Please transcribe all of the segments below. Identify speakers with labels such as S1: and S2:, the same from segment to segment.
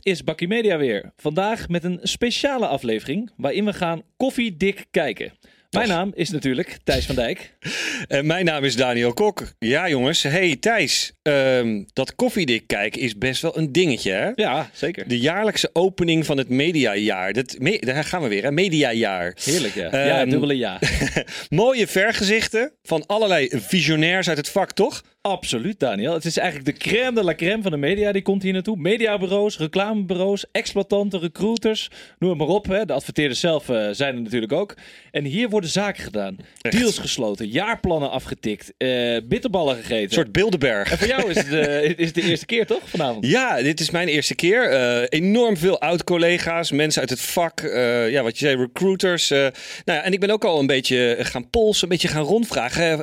S1: Dit is Bakkie Media weer. Vandaag met een speciale aflevering waarin we gaan koffiedik kijken. Mijn naam is natuurlijk Thijs van Dijk.
S2: En mijn naam is Daniel Kok. Ja, jongens. Hey Thijs, ehm, dat koffiedik kijken is best wel een dingetje, hè?
S1: Ja, zeker.
S2: De jaarlijkse opening van het mediajaar. Dat, me, daar gaan we weer, hè? Mediajaar.
S1: Heerlijk, ja. ja,
S2: Ehm,
S1: dubbele ja.
S2: Mooie vergezichten van allerlei visionairs uit het vak, toch?
S1: Absoluut, Daniel. Het is eigenlijk de crème de la crème van de media. Die komt hier naartoe. Mediabureaus, reclamebureaus, exploitanten, recruiters. Noem het maar op. Hè. De adverteerders zelf eh, zijn er natuurlijk ook. En hier worden zaken gedaan. Deals gesloten. Jaarplannen afgetikt. eh, bitterballen gegeten.
S2: Een soort Bilderberg.
S1: En voor jou is het, eh, is het de eerste keer, toch? Vanavond.
S2: Ja, dit is mijn eerste keer. Eh, enorm veel oud-collega's, mensen uit het vak. eh, ja, wat je zei, recruiters. nou ja, en ik ben ook al een beetje gaan polsen, een beetje gaan rondvragen.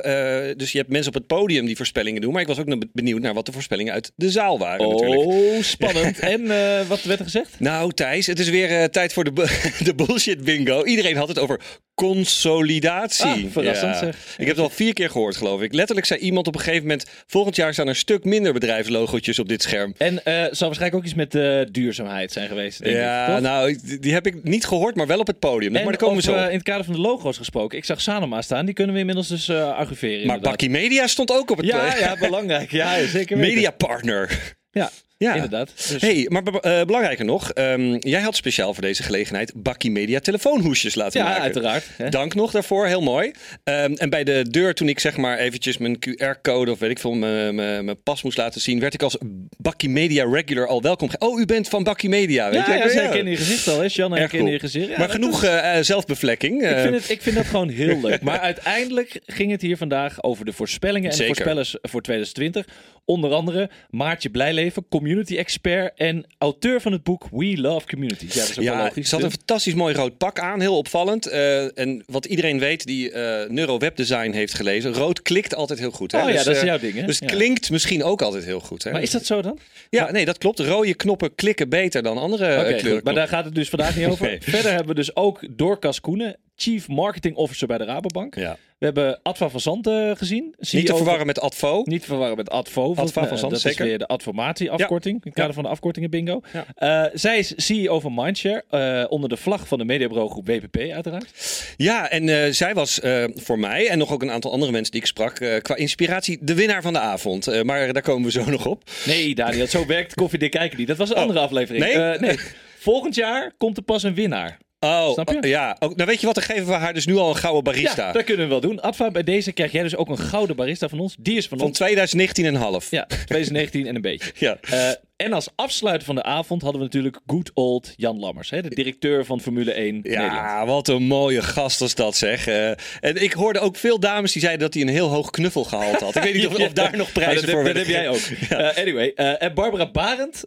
S2: dus je hebt mensen op het podium die voorspellingen doen. Maar ik was ook benieuwd naar wat de voorspellingen uit de zaal waren natuurlijk.
S1: Oh, spannend. en wat werd er gezegd?
S2: Nou, Thijs, het is weer tijd voor de, de bullshit bingo. Iedereen had het over consolidatie.
S1: Ah, verrassend, zeg.
S2: Ik heb het al vier keer gehoord, geloof ik. Letterlijk zei iemand op een gegeven moment... volgend jaar staan er een stuk minder bedrijfslogootjes op dit scherm.
S1: En eh zal waarschijnlijk ook iets met eh, duurzaamheid zijn geweest. Denk
S2: ja,
S1: ik,
S2: nou, die heb ik niet gehoord, maar wel op het podium.
S1: En
S2: maar daar komen we
S1: over,
S2: zo.
S1: in het kader van de logo's gesproken. Ik zag Sanoma staan. Die kunnen we inmiddels dus eh archiveren.
S2: Maar. Bakkie Media stond ook op het
S1: Ja,
S2: podium.
S1: ja, belangrijk. Ja, zeker weten.
S2: Media partner.
S1: Ja,
S2: Ja.
S1: inderdaad. Dus,
S2: Hey, maar eh, belangrijker nog, ehm, jij had speciaal voor deze gelegenheid Bakkie Media telefoonhoesjes laten
S1: ja,
S2: maken.
S1: uiteraard. hè.
S2: Dank nog daarvoor, heel mooi. Ehm, en bij de deur, toen ik zeg maar eventjes mijn QR-code of weet ik veel, mijn, mijn, mijn pas moest laten zien, werd ik als Bakkie Media regular al welkom. Oh, u bent van Bakkie Media, weet
S1: Ja,
S2: je?
S1: ja, ze herkennen je gezicht al. Hè?
S2: Erg
S1: herkende
S2: cool.
S1: je gezicht. Ja,
S2: maar genoeg
S1: is-
S2: eh, eh, zelfbevlekking.
S1: Ik vind, het, ik vind dat gewoon heel leuk. Maar uiteindelijk ging het hier vandaag over de voorspellingen en
S2: Zeker.
S1: de voorspellers voor 2020. Onder andere Maartje Blijleven, community expert en auteur van het boek We Love Communities. Ja, dat is ook
S2: Ja,
S1: logisch.
S2: ze had een fantastisch mooi rood pak aan, heel opvallend. Eh, en wat iedereen weet die eh neurowebdesign heeft gelezen, rood klikt altijd heel goed. Hè?
S1: Oh ja,
S2: Dus,
S1: dat is
S2: eh,
S1: jouw ding, hè?
S2: Dus
S1: Ja.
S2: klinkt misschien ook altijd heel goed. Hè?
S1: Maar is dat zo dan?
S2: Ja, nee, dat klopt. Rode knoppen klikken beter dan andere
S1: goed. maar daar gaat het dus vandaag niet over. Verder hebben we dus ook Dorcas Koenen, Chief Marketing Officer bij de Rabobank.
S2: Ja.
S1: We hebben Adva van Zanten gezien.
S2: Niet te
S1: CEO
S2: verwarren met Advo.
S1: Niet te verwarren met Advo.
S2: Adva van
S1: Eh,
S2: Zanten,
S1: dat
S2: zeker.
S1: is weer de adformatieafkorting. In het kader van de afkortingen bingo. Eh, zij is CEO van Mindshare. eh, onder de vlag van de mediabureau groep WPP uiteraard.
S2: Ja, en eh, zij was eh, voor mij en nog ook een aantal andere mensen die ik sprak, eh, qua inspiratie de winnaar van de avond. Eh, maar daar komen we zo nog op.
S1: Nee, Daniel, zo werkt koffiedik kijken niet. Dat was een andere aflevering.
S2: Oh. nee?
S1: Eh, nee. Volgend jaar komt er pas een winnaar.
S2: Oh,
S1: Snap je?
S2: oh, ja. Nou weet je wat, dan geven we haar dus nu al een gouden barista.
S1: Ja, dat kunnen we wel doen. Adva, bij deze krijg jij dus ook een gouden barista van ons. Die is van,
S2: Van
S1: ons.
S2: 2019 en half.
S1: Ja, 2019 en een beetje.
S2: Ja.
S1: Eh, en als afsluiter van de avond hadden we natuurlijk good old Jan Lammers. Hè, de directeur van Formule 1 Nederland.
S2: Ja, wat een mooie gast als dat zeg. Eh, en ik hoorde ook veel dames die zeiden dat hij een heel hoog knuffelgehalte had. Ik weet niet of, of daar nog prijzen
S1: dat,
S2: voor
S1: dat, dat heb jij ook. Eh, anyway, eh, en Barbara Barend,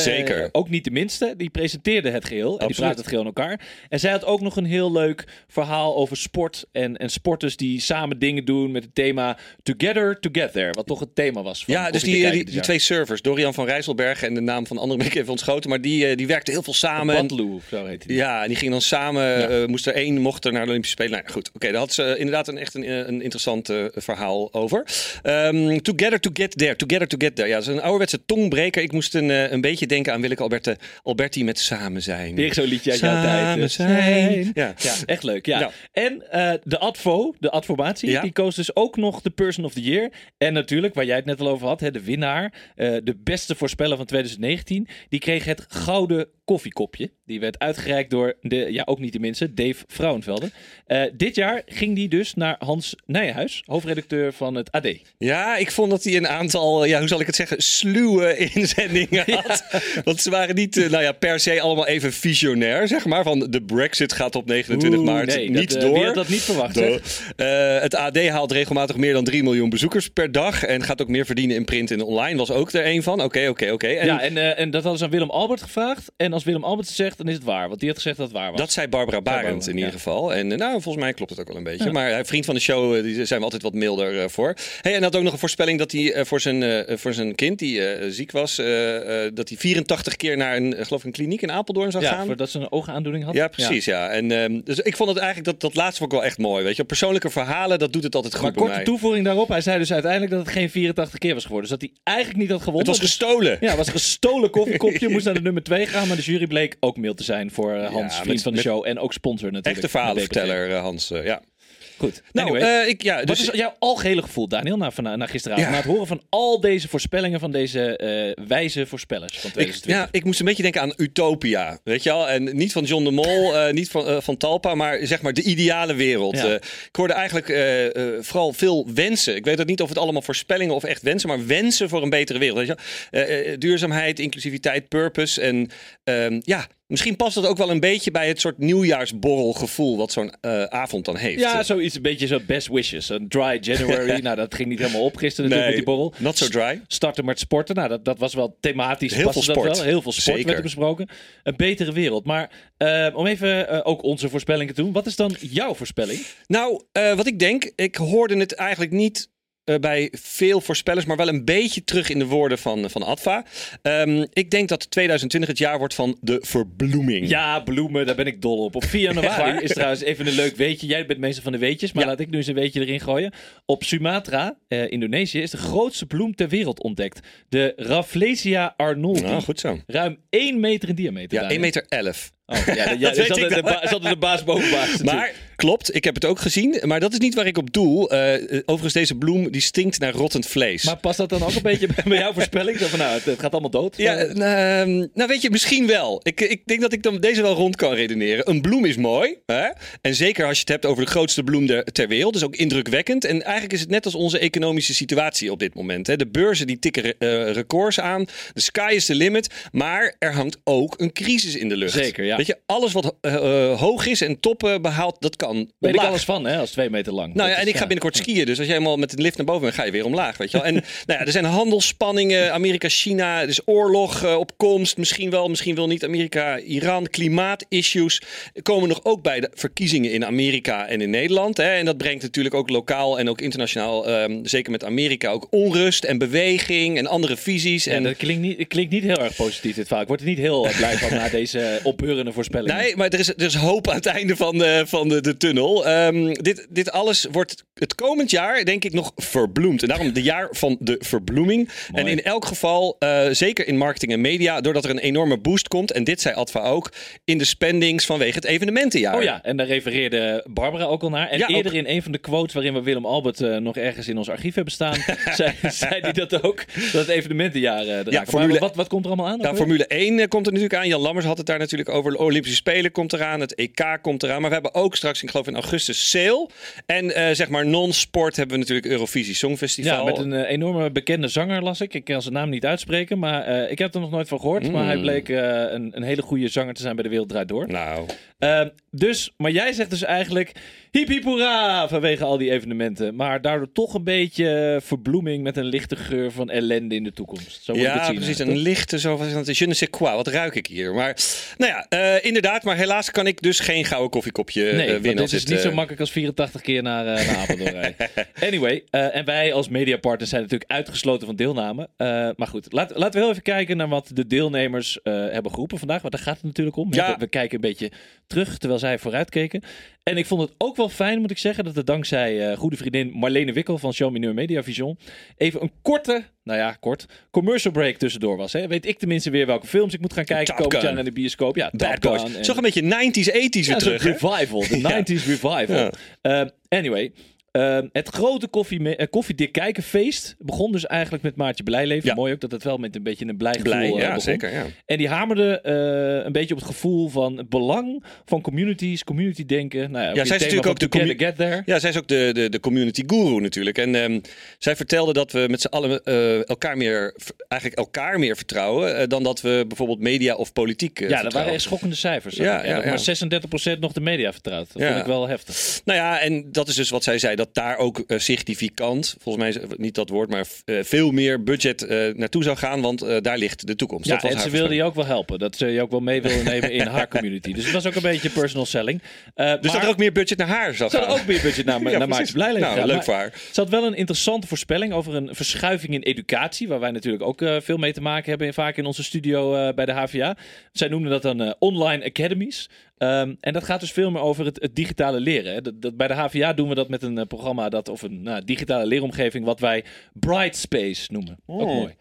S2: Zeker.
S1: ook niet de minste, die presenteerde het geheel. En die praat het geheel in elkaar. En zij had ook nog een heel leuk verhaal over sport en, en sporters die samen dingen doen met het thema Together to Get There. Wat toch het thema was van
S2: Ja, dus die, die, die twee servers, Dorian van Rijsselberg en de naam van de andere ben ik even ontschoten, maar die, eh, die werkten heel veel samen. En-
S1: Badloo, zo heet die.
S2: Ja, en die gingen dan samen, eh, moest er één, mocht er naar de Olympische Spelen. Nou ja, goed, oké, daar had ze inderdaad een, echt een, eh, een interessant eh, verhaal over. Ehm, together to get there, together to get there. Ja, dat is een ouderwetse tongbreker. Ik moest een, eh, een beetje denken aan Willeke Alberte, Alberti met Samen zijn.
S1: Weer zo'n liedje uit jouw
S2: Samen
S1: tijd. eh,
S2: zijn.
S1: Ja.
S2: Ja.
S1: echt leuk. Ja.
S2: Ja.
S1: En eh, de Advo, de adformatie,
S2: Ja.
S1: die koos dus ook nog de Person of the Year. En natuurlijk, waar jij het net al over had, hè, de winnaar, eh, de beste voorspeller van 2019, die kreeg het gouden koffiekopje. Die werd uitgereikt door de, ja, ook niet de minste, Dave Vrouwenvelde. Eh, dit jaar ging die dus naar Hans Nijhuis, hoofdredacteur van het AD.
S2: Ja, ik vond dat hij een aantal, ja, hoe zal ik het zeggen, sluwe inzendingen had. Want ze waren niet, eh, nou ja, per se allemaal even visionair, zeg maar. Van de Brexit gaat op 29
S1: Oeh,
S2: maart
S1: nee,
S2: niet
S1: dat, eh,
S2: door.
S1: wie had dat niet verwacht?
S2: Eh, het AD haalt regelmatig meer dan 3 miljoen bezoekers per dag. En gaat ook meer verdienen in print en online. Was ook er een van. Oké, oké, oké. En
S1: ja, en, eh, en dat hadden ze aan Willem Albert gevraagd. En als Willem Albert het zegt, dan is het waar. Want die had gezegd dat het waar was.
S2: Dat zei Barbara Barend
S1: Barbara,
S2: in
S1: ja.
S2: ieder geval. En eh, nou, volgens mij klopt het ook wel een beetje. Maar eh, vriend van de show, die zijn we altijd wat milder voor. Hey, en had ook nog een voorspelling dat hij voor, zijn, voor zijn kind, die ziek was, dat hij 84 keer naar een, geloof ik, een kliniek in Apeldoorn zou
S1: ja,
S2: gaan.
S1: voordat ze een oogaandoening had.
S2: Ja, precies. Ja. En, ehm, dus ik vond het eigenlijk dat, dat laatste ik wel echt mooi. Weet je, persoonlijke verhalen, dat doet het altijd goed
S1: Maar korte
S2: mij.
S1: toevoeging daarop. Hij zei dus uiteindelijk dat het geen 84 keer was geworden. Dus dat hij eigenlijk niet had gewonnen.
S2: Het was
S1: Dus-
S2: gestolen.
S1: Ja, was een gestolen koffiekopje. Moest naar de nummer 2 gaan. Maar de jury bleek ook mild te zijn voor uh, Hans, vriend
S2: met-
S1: van de show. En ook sponsor natuurlijk.
S2: Echte verhalenverteller, eh, Hans. eh, ja.
S1: Goed.
S2: Nou,
S1: Anyway,
S2: eh, ik, ja,
S1: wat
S2: dus,
S1: is jouw algehele gevoel, Daniel, na, van, na gisteravond?
S2: Ja.
S1: Na het horen van al deze voorspellingen van deze eh, wijze voorspellers van
S2: ik,
S1: 2020.
S2: ja, ik moest een beetje denken aan Utopia, weet je wel? En niet van John de Mol, eh, niet van, eh, van Talpa, maar zeg maar de ideale wereld.
S1: Ja.
S2: Eh, ik hoorde eigenlijk eh, eh, vooral veel wensen. Ik weet ook niet of het allemaal voorspellingen of echt wensen, maar wensen voor een betere wereld. Weet je wel? Eh, eh, duurzaamheid, inclusiviteit, purpose. En ehm, ja, misschien past dat ook wel een beetje bij het soort nieuwjaarsborrelgevoel wat zo'n eh, avond dan heeft.
S1: Ja, zoiets een beetje zo best wishes. Een dry January. nou, dat ging niet helemaal op gisteren natuurlijk met die borrel.
S2: not so dry.
S1: Starten met sporten. Nou, dat, dat was wel thematisch.
S2: Heel veel
S1: dat
S2: sport.
S1: Wel. Heel veel sport
S2: Zeker.
S1: werd er besproken. Een betere wereld. Maar eh, om even eh, ook onze voorspellingen te doen. Wat is dan jouw voorspelling?
S2: Nou, wat ik denk, ik hoorde het eigenlijk niet eh, bij veel voorspellers, maar wel een beetje terug in de woorden van, van Adva. Ehm, ik denk dat 2020 het jaar wordt van de verbloeming.
S1: Ja, bloemen, daar ben ik dol op. Op 4
S2: Echt
S1: januari is trouwens even een leuk weetje. Jij bent meester van de weetjes, maar
S2: Ja.
S1: laat ik nu eens een weetje erin gooien. Op Sumatra, eh, Indonesië, is de grootste bloem ter wereld ontdekt. De Rafflesia arnoldi.
S2: Nou, goed zo.
S1: Ruim 1 meter in diameter.
S2: Ja,
S1: Daniel.
S2: 1 meter 11.
S1: Oh, ja, ja,
S2: Dat
S1: zat
S2: ik
S1: de, de, ba- baas boven baas. natuurlijk.
S2: Maar klopt, ik heb het ook gezien. Maar dat is niet waar ik op doel. Eh, eh, overigens, deze bloem die stinkt naar rottend vlees.
S1: Maar past dat dan ook een beetje bij jouw voorspelling? Zo van, nou, het, het gaat allemaal dood.
S2: Ja,
S1: Eh,
S2: ehm, nou weet je, misschien wel. Ik, ik denk dat ik dan deze wel rond kan redeneren. Een bloem is mooi. Hè? En zeker als je het hebt over de grootste bloem ter wereld. Dus ook indrukwekkend. En eigenlijk is het net als onze economische situatie op dit moment. Hè? De beurzen die tikken eh, records aan. De sky is the limit. Maar er hangt ook een crisis in de lucht.
S1: Zeker, ja.
S2: Weet je, alles wat eh, eh, hoog is en toppen behaalt, dat kan
S1: weet ik
S2: omlaag.
S1: alles van, hè, als twee meter lang.
S2: Nou
S1: Dat
S2: ja, en
S1: is,
S2: ik ga binnenkort skiën. Dus als jij helemaal met de lift naar boven bent, ga je weer omlaag. Weet je wel. En nou ja, er zijn handelsspanningen. Amerika, China. Er is oorlog eh, op komst. Misschien wel, misschien wel niet. Amerika, Iran. Klimaatissues komen nog ook bij de verkiezingen in Amerika en in Nederland. Hè. En dat brengt natuurlijk ook lokaal en ook internationaal, ehm, zeker met Amerika, ook onrust en beweging en andere visies.
S1: Ja,
S2: en
S1: dat klinkt niet, klinkt niet heel erg positief, dit verhaal. Ik word er niet heel eh, blij van na deze opbeurende voorspelling.
S2: Nee, maar er is, er is hoop aan het einde van de, van de, de tunnel. Ehm, dit, dit alles wordt het komend jaar, denk ik, nog verbloemd. En daarom het jaar van de verbloeming. En in elk geval, eh, zeker in marketing en media, doordat er een enorme boost komt. En dit zei Adva ook, in de spendings vanwege het evenementenjaar.
S1: Oh ja, en daar refereerde Barbara ook al naar. En
S2: Ja,
S1: eerder
S2: ook.
S1: in een van de quotes waarin we Willem Albert eh, nog ergens in ons archief hebben staan, zei, zei hij dat ook, dat het evenementenjaar eh.
S2: Formule-
S1: Maar wat, wat komt er allemaal aan?
S2: Ja,
S1: weer?
S2: Formule 1 eh, komt er natuurlijk aan. Jan Lammers had het daar natuurlijk over. De Olympische Spelen komt eraan. Het EK komt eraan. Maar we hebben ook straks, ik geloof in augustus, Sale. En eh, zeg maar non-sport hebben we natuurlijk Eurovisie Songfestival.
S1: Ja, met een eh, enorme bekende zanger las ik. Ik kan zijn naam niet uitspreken, maar eh, ik heb er nog nooit van gehoord. Maar hij bleek eh, een, een hele goede zanger te zijn bij De Wereld Draait Door.
S2: Nou,
S1: dus, maar jij zegt dus eigenlijk hiep hiep hoera vanwege al die evenementen. Maar daardoor toch een beetje verbloeming met een lichte geur van ellende in de toekomst. Zo moet ik het
S2: ja,
S1: zien,
S2: precies.
S1: hè,
S2: Een
S1: toch?
S2: lichte zo van je ne sais quoi. Wat ruik ik hier? Maar nou ja, eh, inderdaad. Maar helaas kan ik dus geen gouden koffiekopje eh,
S1: Nee,
S2: winnen.
S1: dit is niet zo
S2: eh,
S1: makkelijk als 84 keer naar, eh naar Apeldoorn rijden. Anyway, eh, en wij als mediapartners zijn natuurlijk uitgesloten van deelname. Eh, maar goed, laat, laten we heel even kijken naar wat de deelnemers eh, hebben geroepen vandaag. Want daar gaat het natuurlijk om.
S2: Ja.
S1: We, we kijken een beetje terug, terwijl zij vooruit keken. En ik vond het ook wel fijn, moet ik zeggen, dat het dankzij eh, goede vriendin Marlene Wikkel van Show Mineur Media Vision even een korte, nou ja, kort, commercial break tussendoor was. Hè. Weet ik tenminste weer welke films ik moet gaan kijken komend jaar naar de bioscoop. Ja,
S2: Bad
S1: Top
S2: Boys.
S1: En-
S2: Toch een beetje 90s, 80s weer
S1: ja,
S2: terug.
S1: revival, de
S2: Ja.
S1: 90s revival. Eh, anyway, eh, het grote koffie, eh, koffiedik kijkenfeest begon dus eigenlijk met Maartje Blijleven.
S2: Ja.
S1: Mooi ook dat het wel met een beetje een blij gevoel
S2: Blij,
S1: eh,
S2: ja,
S1: begon.
S2: zeker. Ja.
S1: En die hamerde eh, een beetje op het gevoel van het belang van communities, community denken. Nou ja,
S2: zij is natuurlijk ook de
S1: Get There.
S2: Ja, zij is ook de, de, de community guru natuurlijk. En ehm, zij vertelde dat we met z'n allen elkaar meer, eigenlijk elkaar meer vertrouwen dan dat we bijvoorbeeld media of politiek
S1: Ja, dat waren echt schokkende cijfers.
S2: Ja,
S1: Ja, maar 36% nog de media vertrouwt. Dat
S2: Ja.
S1: vond ik wel heftig.
S2: Nou ja, en dat is dus wat zij zei, dat daar ook eh, significant, volgens mij niet dat woord, maar eh, veel meer budget eh, naartoe zou gaan, want daar ligt de toekomst.
S1: Ja,
S2: dat was
S1: en ze wilde je ook wel helpen. Dat ze je ook wel mee wilde nemen in haar community. Dus het was ook een beetje personal selling.
S2: Dus
S1: maar
S2: dat er ook meer budget naar haar zou gaan.
S1: had ook meer budget naar,
S2: Ja,
S1: naar Blijleven
S2: Nou,
S1: gaan.
S2: leuk voor haar.
S1: Ze had wel een interessante voorspelling over een verschuiving in educatie. Waar wij natuurlijk ook veel mee te maken hebben. Vaak in onze studio bij de HVA. Zij noemden dat dan online academies. Ehm, en dat gaat dus veel meer over het, het digitale leren. Hè. Dat, dat, bij de HVA doen we dat met een eh, programma dat, of een nou, digitale leeromgeving wat wij Bright Space noemen. Ook
S2: Oh.
S1: mooi.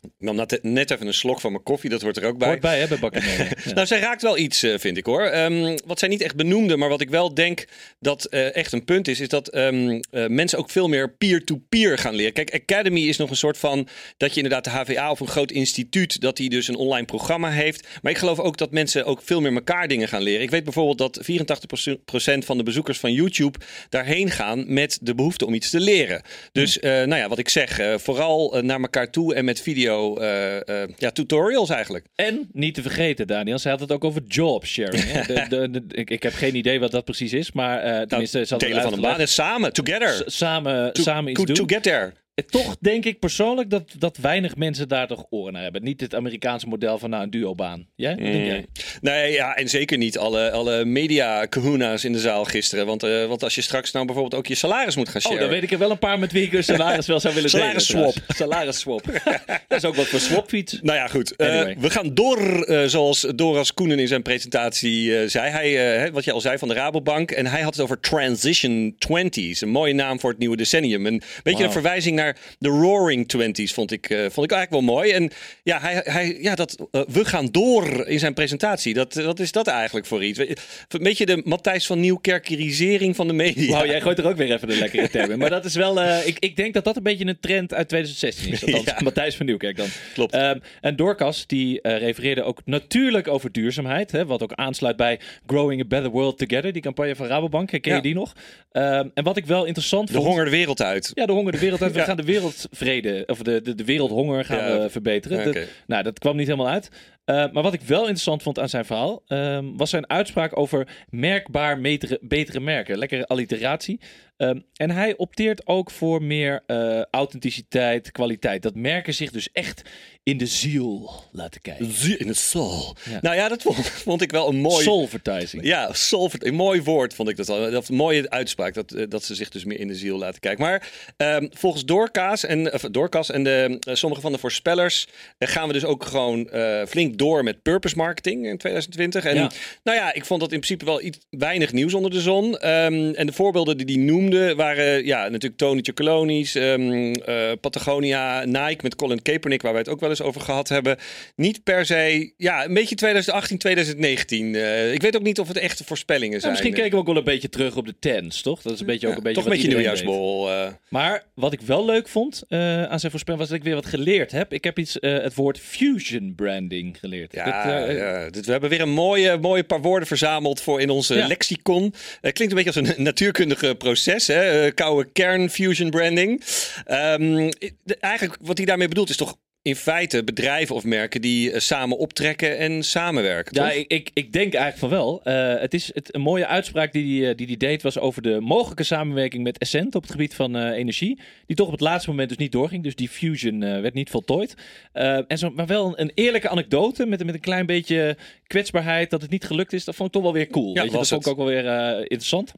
S2: Ik nam net, even een slok van mijn koffie, dat hoort er ook bij.
S1: Hoort bij, hè, bij. Ja.
S2: Nou, zij raakt wel iets, eh, vind ik hoor. Ehm, wat zij niet echt benoemde, maar wat ik wel denk dat eh, echt een punt is, is dat ehm, eh, mensen ook veel meer peer-to-peer gaan leren. Kijk, Academy is nog een soort van dat je inderdaad de HVA of een groot instituut, dat die dus een online programma heeft. Maar ik geloof ook dat mensen ook veel meer elkaar dingen gaan leren. Ik weet bijvoorbeeld dat 84% van de bezoekers van YouTube daarheen gaan met de behoefte om iets te leren. Dus, eh, nou ja, wat ik zeg, vooral naar elkaar toe en met video, eh, eh, ja, tutorials eigenlijk.
S1: En niet te vergeten, Daniel, ze had het ook over job sharing. hè. De, de, de- ik, ik heb geen idee wat dat precies is, maar eh tenminste, had het
S2: Delen van een baan en samen, together.
S1: S- Samen,
S2: To-
S1: samen iets
S2: to,
S1: doen.
S2: to get there.
S1: Toch denk ik persoonlijk dat, dat weinig mensen daar toch oren naar hebben. Niet het Amerikaanse model van nou, een duobaan. Jij? Denk jij?
S2: Nee, ja, en zeker niet alle, alle media kahuna's in de zaal gisteren. Want, eh, want als je straks nou bijvoorbeeld ook je salaris moet gaan
S1: Oh,
S2: sharen.
S1: dan weet ik er wel een paar met wie ik een salaris wel zou willen delen.
S2: Salarisswap.
S1: trouwens. Salarisswap. dat is ook wat voor swapfiets.
S2: Nou ja, goed. Eh, we gaan door, eh, zoals Doras Koenen in zijn presentatie zei. Hij, wat je al zei van de Rabobank. En hij had het over Transition 20s. Een mooie naam voor het nieuwe decennium. Een beetje een verwijzing naar de Roaring 20s vond ik, eh, vond ik eigenlijk wel mooi. En ja, hij, hij, ja dat eh, we gaan door in zijn presentatie. Dat, wat is dat eigenlijk voor iets? Een beetje de Matthijs van Nieuwkerkerisering van de media.
S1: Wauw, jij gooit er ook weer even een lekkere term in. Maar dat is wel, eh, ik, ik denk dat dat een beetje een trend uit 2016 is. Althans,
S2: Ja.
S1: Matthijs van Nieuwkerk dan.
S2: Klopt.
S1: Ehm, en Dorcas, die eh, refereerde ook natuurlijk over duurzaamheid. Hè, wat ook aansluit bij Growing a Better World Together. Die campagne van Rabobank, herken je
S2: Ja.
S1: die nog? Ehm, en wat ik wel interessant
S2: de
S1: vond...
S2: honger de wereld uit.
S1: Ja, de honger de wereld uit. We
S2: Ja.
S1: gaan de wereldvrede, of de, de, de wereldhonger gaan
S2: Ja.
S1: we verbeteren. Dat- nou, dat kwam niet helemaal uit. Eh, maar wat ik wel interessant vond aan zijn verhaal, ehm, was zijn uitspraak over merkbaar metere- betere merken. Lekkere alliteratie. Ehm, en hij opteert ook voor meer eh, authenticiteit, kwaliteit. Dat merken zich dus echt in de ziel laten kijken.
S2: In het soul.
S1: Ja.
S2: Nou ja, dat vond, vond ik wel een mooi...
S1: Soulvertising.
S2: Ja, soul, een mooi woord vond ik dat al. Dat een mooie uitspraak, dat, eh, dat ze zich dus meer in de ziel laten kijken. Maar ehm, volgens Doorkaas en, of Doorkas en de, sommige van de voorspellers gaan we dus ook gewoon flink door met purpose marketing in 2020. En
S1: Ja.
S2: nou ja, ik vond dat in principe wel iets weinig nieuws onder de zon. Ehm, en de voorbeelden die hij noemde waren ja, natuurlijk Tony Chocolonies, ehm, eh, Patagonia, Nike met Colin Kaepernick, waar wij het ook wel eens over gehad hebben. Niet per se, ja, een beetje 2018, 2019. Eh, ik weet ook niet of het echte voorspellingen
S1: Ja,
S2: zijn.
S1: misschien kijken we ook wel een beetje terug op de tens, toch? Dat is een beetje ook een beetje
S2: Toch een beetje nieuwjaarsbol. eh.
S1: Maar wat ik wel leuk vond eh, aan zijn voorspelling was dat ik weer wat geleerd heb. Ik heb iets, eh, het woord fusion branding geleerd.
S2: Ja,
S1: Dit, eh,
S2: ja, dit- we hebben weer een mooie, mooie paar woorden verzameld voor in onze
S1: Ja.
S2: lexicon. Eh, klinkt een beetje als een natuurkundige proces, hè? Eh, koude kern fusion branding. Ehm, de- eigenlijk wat hij daarmee bedoelt is toch in feite bedrijven of merken die eh, samen optrekken en samenwerken.
S1: Ja, ik, ik, ik denk eigenlijk van wel. Eh, het is het, een mooie uitspraak die hij die, die deed was over de mogelijke samenwerking met Essent op het gebied van eh, energie. Die toch op het laatste moment dus niet doorging. Dus die fusion eh, werd niet voltooid. Eh, en zo, maar wel een, eerlijke anekdote met, met een klein beetje kwetsbaarheid dat het niet gelukt is. Dat vond ik toch wel weer cool.
S2: Ja,
S1: weet je? Dat vond ik ook wel weer eh, interessant.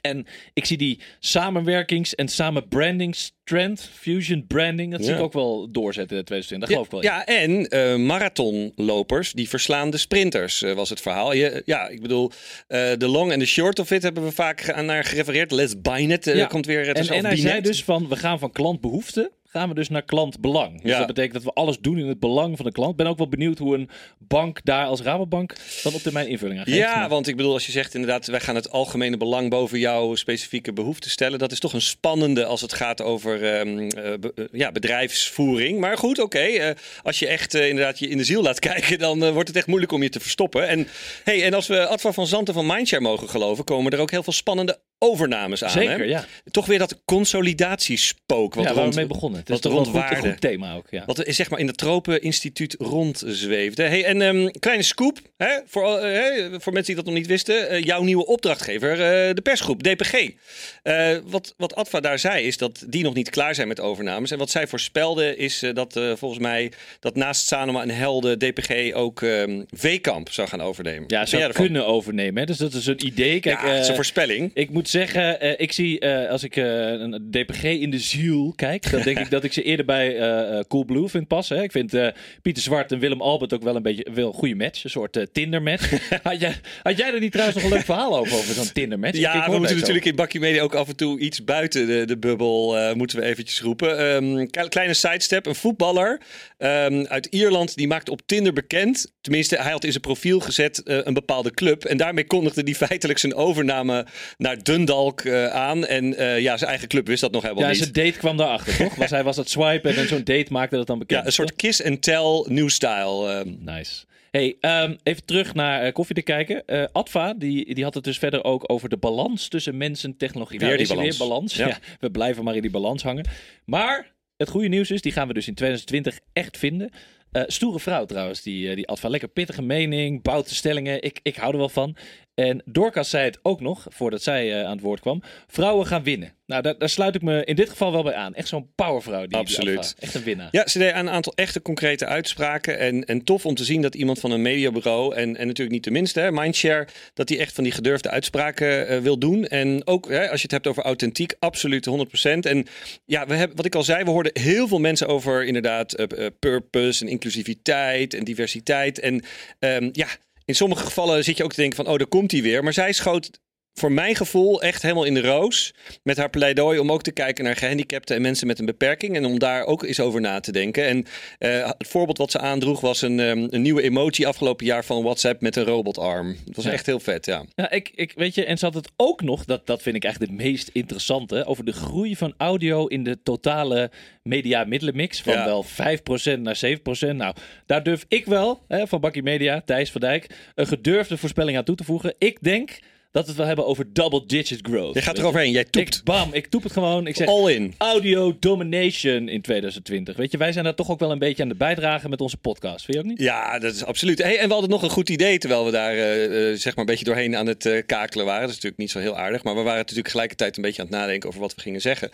S1: En ik zie die samenwerkings- en samenbrandingstrend, fusion branding, dat zie
S2: Ja.
S1: ik ook wel doorzetten in 2020. Dat geloof ik wel.
S2: Ja, en eh, marathonlopers die verslaan de sprinters, eh, was het verhaal. Je, ja, ik bedoel, eh, de long en de short of it hebben we vaak naar gerefereerd. Let's buy it,
S1: Ja.
S2: komt weer. Het
S1: En, hij zei dus van, we gaan van klantbehoefte, gaan we dus naar klantbelang. Dus
S2: Ja.
S1: dat betekent dat we alles doen in het belang van de klant. Ik ben ook wel benieuwd hoe een bank daar als Rabobank dan op termijn invulling aan geeft.
S2: Ja,
S1: Maar-
S2: want ik bedoel, als je zegt inderdaad, wij gaan het algemene belang boven jouw specifieke behoefte stellen. Dat is toch een spannende als het gaat over ehm, eh, be- eh, ja, bedrijfsvoering. Maar goed, oké. eh, als je echt inderdaad je in de ziel laat kijken, dan wordt het echt moeilijk om je te verstoppen. En, hey, en als we Adva van Zanten van Mindshare mogen geloven, komen er ook heel veel spannende overnames aan.
S1: Zeker,
S2: hè?
S1: ja.
S2: Toch weer dat consolidatiespook. Wat
S1: ja, waar we
S2: rond,
S1: mee begonnen. Het is
S2: wat rond
S1: een goed, een
S2: waarde.
S1: goed thema ook. Ja.
S2: Wat zeg maar in het Tropeninstituut rondzweefde. Hey, en ehm, kleine scoop hè, voor, al- eh, voor mensen die dat nog niet wisten. Eh, jouw nieuwe opdrachtgever, eh, de persgroep, DPG. Wat, wat Adva daar zei is dat die nog niet klaar zijn met overnames. En wat zij voorspelde is dat volgens mij dat naast Sanoma en Helden DPG ook ehm V-kamp zou gaan overnemen.
S1: Ja, zou kunnen overnemen. Hè? Dus dat is een idee. Kijk,
S2: ja, dat is een
S1: eh,
S2: voorspelling.
S1: ik moet moet zeggen, eh, ik zie eh, als ik eh, een DPG in de ziel kijk, dan denk ik dat ik ze eerder bij Cool Blue vind passen. Hè. Ik vind Pieter Zwart en Willem Albert ook wel een beetje wel een goede match. Een soort Tinder match. had, jij, had jij er niet trouwens nog een leuk verhaal over, over zo'n Tinder match?
S2: Ja, we moeten natuurlijk in Bakkie Media ook af en toe iets buiten de, de bubbel moeten we eventjes roepen. Kle- kleine sidestep, een voetballer ehm, uit Ierland die maakt op Tinder bekend. Tenminste, hij had in zijn profiel gezet een bepaalde club. En daarmee kondigde hij feitelijk zijn overname naar Dundalk eh, aan. En eh, ja, zijn eigen club wist dat nog helemaal
S1: Ja,
S2: niet.
S1: zijn date kwam daarachter, toch? Was hij was dat swipen en zo'n date maakte dat dan bekend.
S2: Ja, een soort kiss and tell new style. ehm.
S1: Nice. Hey, ehm, even terug naar eh, koffie te kijken. Eh Adva, die, die had het dus verder ook over de balans tussen mens en technologie.
S2: Weer
S1: Nou,
S2: die balans.
S1: Weer balans.
S2: Ja.
S1: Ja. we blijven maar in die balans hangen. Maar het goede nieuws is, die gaan we dus in 2020 echt vinden. Stoere vrouw trouwens, die, die Adva. Lekker pittige mening, bouwt de stellingen. Ik, ik hou er wel van. En Dorcas zei het ook nog, voordat zij eh, aan het woord kwam. Vrouwen gaan winnen. Nou, daar, daar sluit ik me in dit geval wel bij aan. Echt zo'n powervrouw. Die, die
S2: Absoluut.
S1: Echt een winnaar.
S2: Ja, ze deed een aantal echte concrete uitspraken. En, en tof om te zien dat iemand van een mediabureau, en, en natuurlijk niet de minste, hè, Mindshare, dat die echt van die gedurfde uitspraken eh, wil doen. En ook hè, als je het hebt over authentiek, absoluut 100%. En ja, we hebben, wat ik al zei, we hoorden heel veel mensen over inderdaad eh, purpose en inclusiviteit en diversiteit. En ehm, ja, in sommige gevallen zit je ook te denken van, oh, daar komt hij weer. Maar zij schoot voor mijn gevoel echt helemaal in de roos. Met haar pleidooi om ook te kijken naar gehandicapten en mensen met een beperking. En om daar ook eens over na te denken. En eh, het voorbeeld wat ze aandroeg was een, ehm, een nieuwe emoji afgelopen jaar van WhatsApp met een robotarm. Dat was
S1: Ja.
S2: echt heel vet, ja.
S1: Ja, ik, ik weet je, en ze had het ook nog, dat, dat vind ik eigenlijk het meest interessante, over de groei van audio in de totale media middelenmix. Van
S2: Ja.
S1: wel 5% naar 7%. Nou, daar durf ik wel, hè, van Bakkie Media, Thijs van Dijk, een gedurfde voorspelling aan toe te voegen. Ik denk dat we het wel hebben over double digit growth.
S2: Je gaat eroverheen, jij toept
S1: Ik, bam, ik toep het gewoon. Ik zeg
S2: all in.
S1: audio domination in 2020. Weet je, wij zijn daar toch ook wel een beetje aan de bijdragen met onze podcast. Vind je ook niet?
S2: Ja, dat is absoluut. Hey, en we hadden nog een goed idee terwijl we daar eh, eh, zeg maar een beetje doorheen aan het eh, kakelen waren. Dat is natuurlijk niet zo heel aardig, maar we waren natuurlijk tegelijkertijd een beetje aan het nadenken over wat we gingen zeggen.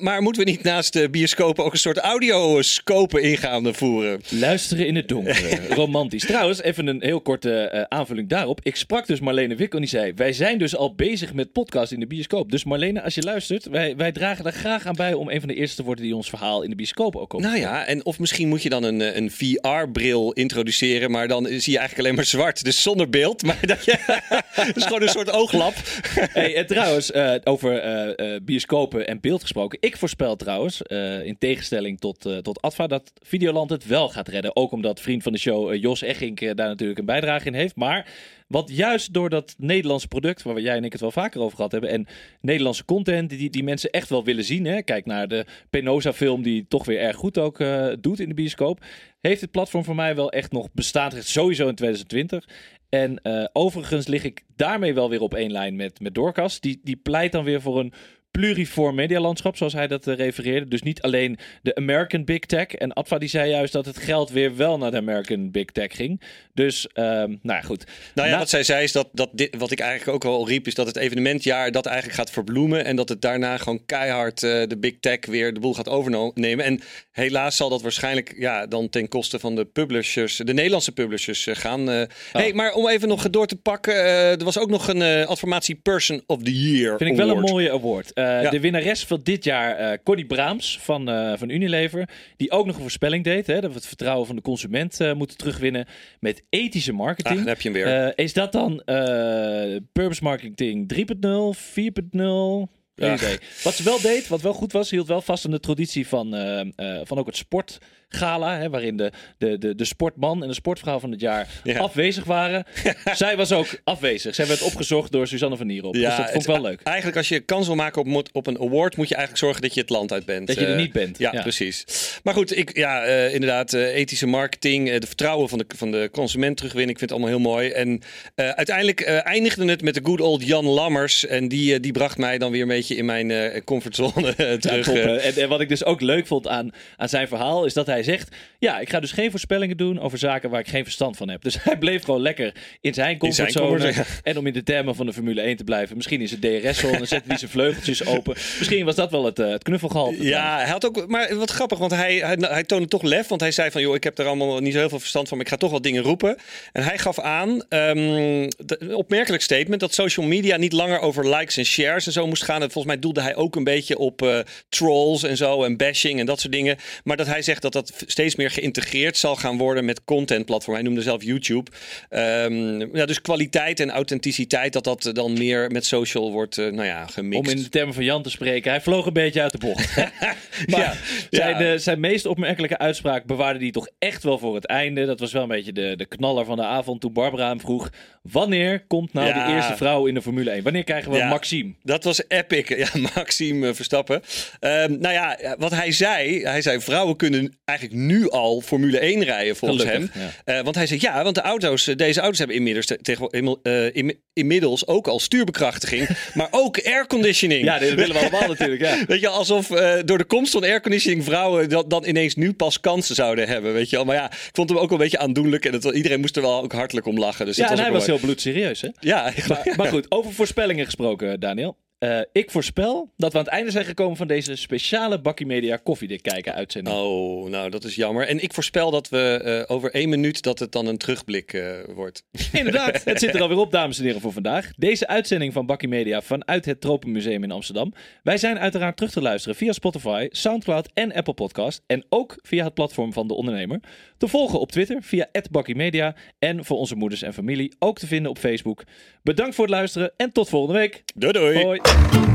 S2: Maar moeten we niet naast de bioscopen ook een soort audioscopen ingaande voeren?
S1: Luisteren in het donker. Romantisch. Trouwens, even een heel korte aanvulling daarop. Ik sprak dus Marlene Wikkel en die zei... Wij zijn dus al bezig met podcast in de bioscoop. Dus Marlene, als je luistert... Wij, wij dragen daar graag aan bij om een van de eerste te worden... die ons verhaal in de bioscoop ook komt.
S2: Nou ja, en of misschien moet je dan een, eh, een VR-bril introduceren, maar dan zie je eigenlijk alleen maar zwart, dus zonder beeld. Maar dat, je, dat is gewoon een soort ooglap.
S1: Hey, en trouwens, eh, over eh, bioscopen en beeld gesproken. Ik voorspel trouwens, in tegenstelling tot, tot Adva, dat Videoland het wel gaat redden. Ook omdat vriend van de show Jos Eggink eh, daar natuurlijk een bijdrage in heeft. Maar wat juist door dat Nederlandse product, waar jij en ik het wel vaker over gehad hebben, en Nederlandse content die, die mensen echt wel willen zien. Hè? Kijk naar de Penosa-film, die toch weer erg goed ook eh, doet in de bioscoop. Heeft het platform voor mij wel echt nog bestaansrecht, sowieso in 2020. En eh, overigens lig ik daarmee wel weer op één lijn met, met Doorkas. Die, die pleit dan weer voor een pluriform medialandschap, zoals hij dat eh, refereerde. Dus niet alleen de American Big Tech. En Adva die zei juist dat het geld weer wel naar de American Big Tech ging. Dus, ehm, nou ja, goed.
S2: Nou ja,
S1: Na-
S2: wat zij zei is dat, dat dit, wat ik eigenlijk ook al riep, is dat het evenementjaar dat eigenlijk gaat verbloemen. En dat het daarna gewoon keihard eh, de big tech weer de boel gaat overnemen. En helaas zal dat waarschijnlijk ja, dan ten koste van de publishers, de Nederlandse publishers eh, gaan. eh. Hey, maar om even nog door te pakken, er was ook nog een adformatie Person of the Year.
S1: Vind ik wel een mooie award. Eh,
S2: Ja.
S1: De winnares van dit jaar, eh Connie Braams van, eh, van Unilever. Die ook nog een voorspelling deed. Hè, dat we het vertrouwen van de consument moeten terugwinnen. Met ethische marketing.
S2: dan heb je hem weer.
S1: Is dat dan Purpose Marketing 3.0, 4.0? Geen
S2: Ja.
S1: idee. Wat ze wel deed, wat wel goed was, hield wel vast aan de traditie van, van ook het sportgala. Hè, waarin de, de, de, de sportman en de sportvrouw van het jaar
S2: Ja.
S1: afwezig waren. Zij was ook afwezig. Zij werd opgezocht door Suzanne van Nierop. dus dat vond ik wel leuk.
S2: Eigenlijk als je kans wil maken op, op een award, moet je eigenlijk zorgen dat je het land uit bent.
S1: Dat je er
S2: Eh,
S1: niet bent.
S2: Ja,
S1: Ja.
S2: precies. Maar goed, ik, ja, eh, inderdaad, eh, ethische marketing, eh, de vertrouwen van de, van de consument terugwinnen. Ik vind het allemaal heel mooi. En uiteindelijk eindigde het met de good old Jan Lammers. En die, die bracht mij dan weer een beetje in mijn uh, comfortzone terug.
S1: En, en, wat ik dus ook leuk vond aan, aan zijn verhaal, is dat hij zegt: Ja, ik ga dus geen voorspellingen doen over zaken waar ik geen verstand van heb. Dus hij bleef gewoon lekker in zijn comfortzone. En om in de termen van de Formule 1 te blijven, misschien is het DRS-zone, dan zette hij zijn vleugeltjes open. Misschien was dat wel het, het knuffelgehalte.
S2: Ja, hij had ook, maar wat grappig, want hij, hij, hij toonde toch lef. Want hij zei van, joh, ik heb er allemaal niet zo heel veel verstand van, maar ik ga toch wel dingen roepen. En hij gaf aan, um, een opmerkelijk statement, dat social media niet langer over likes en shares en zo moest gaan. En volgens mij doelde hij ook een beetje op uh, trolls en zo en bashing en dat soort dingen. Maar dat hij zegt dat dat steeds meer geïntegreerd zal gaan worden met contentplatform. Hij noemde zelf YouTube. Um, ja, dus kwaliteit en authenticiteit, dat dat dan meer met social wordt, uh, nou ja, gemixt.
S1: Om in de termen van Jan te spreken, hij vloog een beetje uit de bocht. maar ja, zijn, ja. Uh, zijn meest opmerkelijke uitspraak bewaarde hij toch echt wel voor het einde. Dat was wel een beetje de, de knaller van de avond toen Barbara hem vroeg... Wanneer komt nou de eerste vrouw in de Formule 1? Wanneer krijgen we Maxime?
S2: Dat was epic. Ja, Maxime uh, Verstappen. Um, nou ja, wat hij zei... Hij zei, vrouwen kunnen eigenlijk nu al Formule 1 rijden volgens Gelukkig, hem. Ja. Uh, want hij zegt, ja, want de auto's, deze auto's hebben inmiddels, tegen, uh, inmiddels ook al stuurbekrachtiging. maar ook airconditioning.
S1: Ja, dat willen we allemaal natuurlijk. Ja.
S2: Weet je, alsof door de komst van airconditioning vrouwen dat, dan ineens nu pas kansen zouden hebben. Weet je wel. Maar ja, ik vond hem ook wel een beetje aandoenlijk. En het, iedereen moest er wel ook hartelijk om lachen. Dus
S1: ja,
S2: was
S1: en hij was heel bloedserieus, hè?
S2: Ja,
S1: maar, maar goed, over voorspellingen gesproken, Daniel. Uh, ik voorspel dat we aan het einde zijn gekomen van deze speciale Bakkie Media koffiedik kijken uitzending.
S2: Oh, nou dat is jammer. En ik voorspel dat we uh, over één minuut dat het dan een terugblik uh, wordt.
S1: Inderdaad, het zit er alweer op, dames en heren, voor vandaag. Deze uitzending van Bakkie Media vanuit het Tropenmuseum in Amsterdam. Wij zijn uiteraard terug te luisteren via Spotify, Soundcloud en Apple Podcast. En ook via het platform van De Ondernemer. Te volgen op Twitter via Bakkie Media. En voor onze moeders en familie ook te vinden op Facebook. Bedankt voor het luisteren en tot volgende week.
S2: Doei doei.
S1: Hoi.